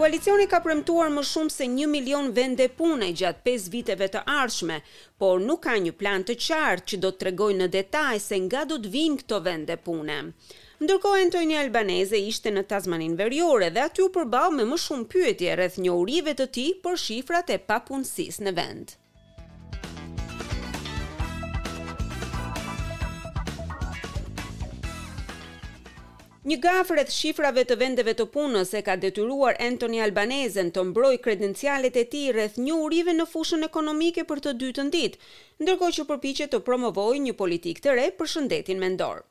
Koalicioni ka premtuar më shumë se 1 milion vende pune gjatë 5 viteve të ardhshme, por nuk ka një plan të qartë që do të tregojë në detaj se nga do të vijnë këto vende pune. Ndërkohë Anthony Albanese ishte në Tasmaninë Veriore dhe aty u përball me më shumë pyetje rreth njohurive të tij për shifrat e papunësisë në vend. Një gafë rreth shifrave të vendeve të punës e ka detyruar Anthony Albanezen të mbrojë kredencialet e tij rreth njohurive në fushën ekonomike për të dytën ditë, ndërkohë që përpiqet të promovojë një politikë të re për shëndetin mendor.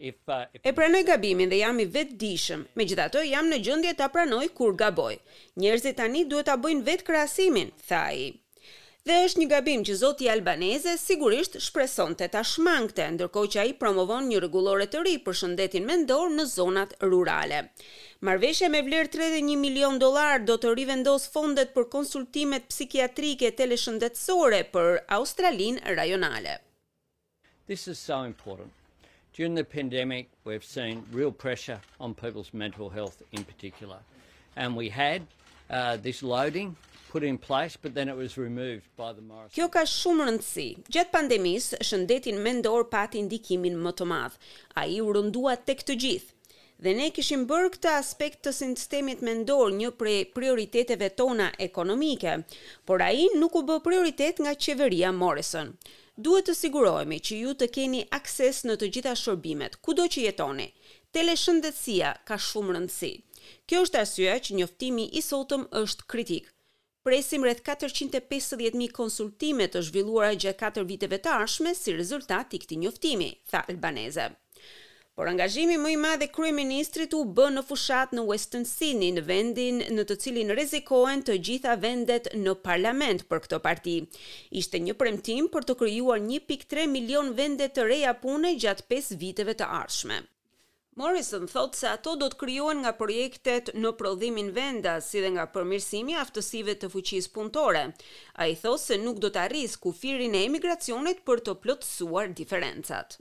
E pranoj gabimin dhe jam i vetëdijshëm, megjithatë jam në gjendje ta pranoj kur gaboj. Njerëzit tani duhet ta bëjnë vetë krahasimin, tha ai. Dhe është një gabim që zoti Albanese sigurisht shpresonte ta shmangte, ndërkohë që ai promovon një rregullore të ri për shëndetin mendor në zonat rurale. Marrëveshja me vlerë tridhjetë e një milionë dollarë do të rivendosë fondet për konsultimet psikiatrike teleshëndetësore për Australinë rajonale. This is so important. During the pandemic, we've seen real pressure on people's mental health in particular. And we had uh, this loading put in place but then it was removed by the Morris Kjo ka shumë rëndësi. Gjatë pandemisë, shëndetin mendor pati ndikimin më të madh. Ai u rëndua tek të gjithë. Dhe ne kishim bërë këtë aspekt të sistemit mendor një prej prioriteteve tona ekonomike, por ai nuk u bë prioritet nga qeveria Morrison. Duhet të sigurohemi që ju të keni akses në të gjitha shërbimet, kudo që jetoni. Teleshëndetësia ka shumë rëndësi. Kjo është arsyeja që njoftimi i sotëm është kritik. Presim rreth katërqind e pesëdhjetë mijë konsultime të zhvilluara gjatë katër viteve të ardhshme si rezultat i këtij njoftimi, tha Albanese. Por angazhimi më i madh i kryeministrit u bë në fushatë në Western Sydney, në vendin në të cilin rrezikohen të gjitha vendet në parlament për këtë parti. Ishte një premtim për të krijuar një pikë tre milionë vende të reja pune gjatë pesë viteve të ardhshme. Morrison thotë se ato do të krijohen nga projektet në prodhimin vendas si dhe nga përmirësimi i aftësive të fuqisë punëtore. Ai thotë se nuk do ta rrisë kufirin e imigracionit për të plotësuar diferencat.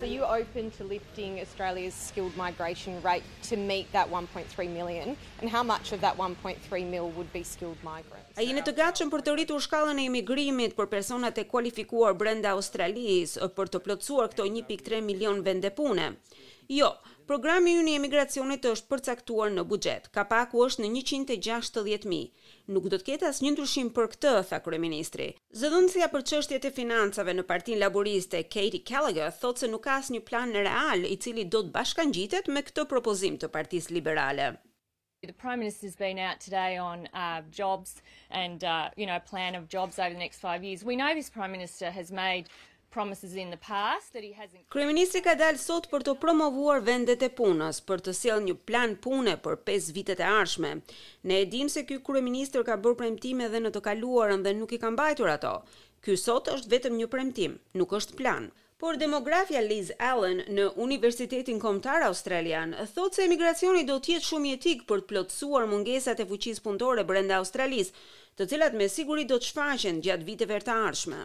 Are you open to lifting Australia's skilled migration rate to meet that one point three million and how much of that one point three mil would be skilled migrants? A jeni të gatshëm për të rritur shkallën e imigrimit për personat e kualifikuar brenda Australisë për të plotësuar këto një pikë tre milionë vende pune? Jo. Programi ynë i emigracionit është përcaktuar në buxhet. Kapaku është në njëqind e gjashtëdhjetë mijë. Nuk do të ketë asnjë ndryshim për këtë, tha kryeministri. Zëdhënësja për çështjet e financave në Partinë Laburiste, Katy Gallagher, thotë se nuk ka asnjë plan real i cili do të bashkangjitet me këtë propozim të Partisë Liberale. The Prime Minister's been out today on uh, jobs and uh, you know a plan of jobs over the next five years. We know this Prime Minister has made promises in the past that he hasn't. Kryeministri ka dalë sot për të promovuar vendet e punës, për të sjellë një plan pune për 5 vitet e ardhshme. Ne e dimë se ky kryeministër ka bërë premtime edhe në të kaluarën dhe nuk i ka mbajtur ato. Ky sot është vetëm një premtim, nuk është plan. Por demografja Liz Allen në Universitetin Kombëtar Australian thotë se emigracioni do të jetë shumë jetik për të plotësuar mungesat e fuqisë punëtore brenda Australisë, të cilat me siguri do të shfaqen gjatë viteve të ardhshme.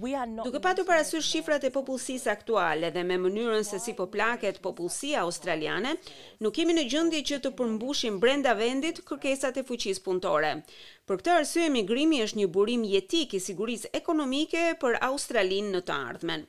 Duke patur parasysh shifrat e popullsisë aktuale dhe me mënyrën se si po plaket popullsia australiane, nuk jemi në gjendje që të përmbushim brenda vendit kërkesat e fuqisë punëtore. Për këtë arsye migrimi është një burim jetik i sigurisë ekonomike për Australinë në të ardhmen.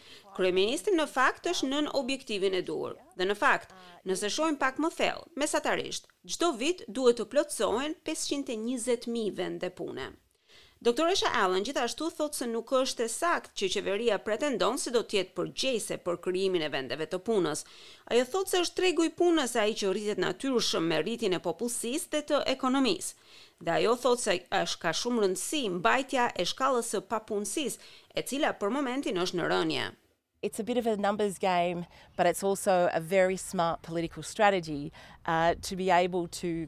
Kryeministri në fakt është nën objektivin e duhur. Dhe në fakt, nëse shohim pak më thellë, mesatarisht, çdo vit duhet të plotësohen pesëqind e njëzet mijë vende pune. Doktoresha Allen gjithashtu thotë se nuk është e saktë që qeveria pretendon se do të jetë përgjegjëse për krijimin e vendeve të punës. Ajo thotë se është tregu i punës ai që rritet natyrshëm me rritjen e popullsisë dhe të ekonomisë. Dhe ajo thotë se është ka shumë rëndësi mbajtja e shkallës së papunësisë, e cila për momentin është në rënie. It's a bit of a numbers game, but it's also a very smart political strategy to be able to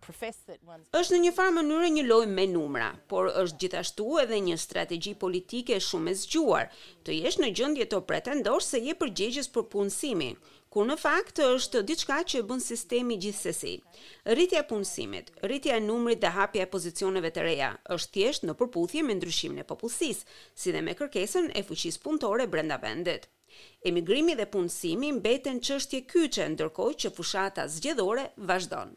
profess that one's Është në një farë mënyre një lojë me numra, por është gjithashtu edhe një strategji politike shumë e zgjuar, të jesh në gjendje të pretendosh se je përgjegjës për punësimin, kur në fakt është diçka që e bën sistemi gjithsesi. Rritja e punësimit, rritja e numrit dhe hapja e pozicioneve të reja është thjesht në përputhje me ndryshimin e popullsisë, si dhe me kërkesën e fuqisë punëtore brenda vendit. Emigrimi dhe punësimi mbeten çështje kyçe ndërkohë që fushata zgjedhore vazhdon.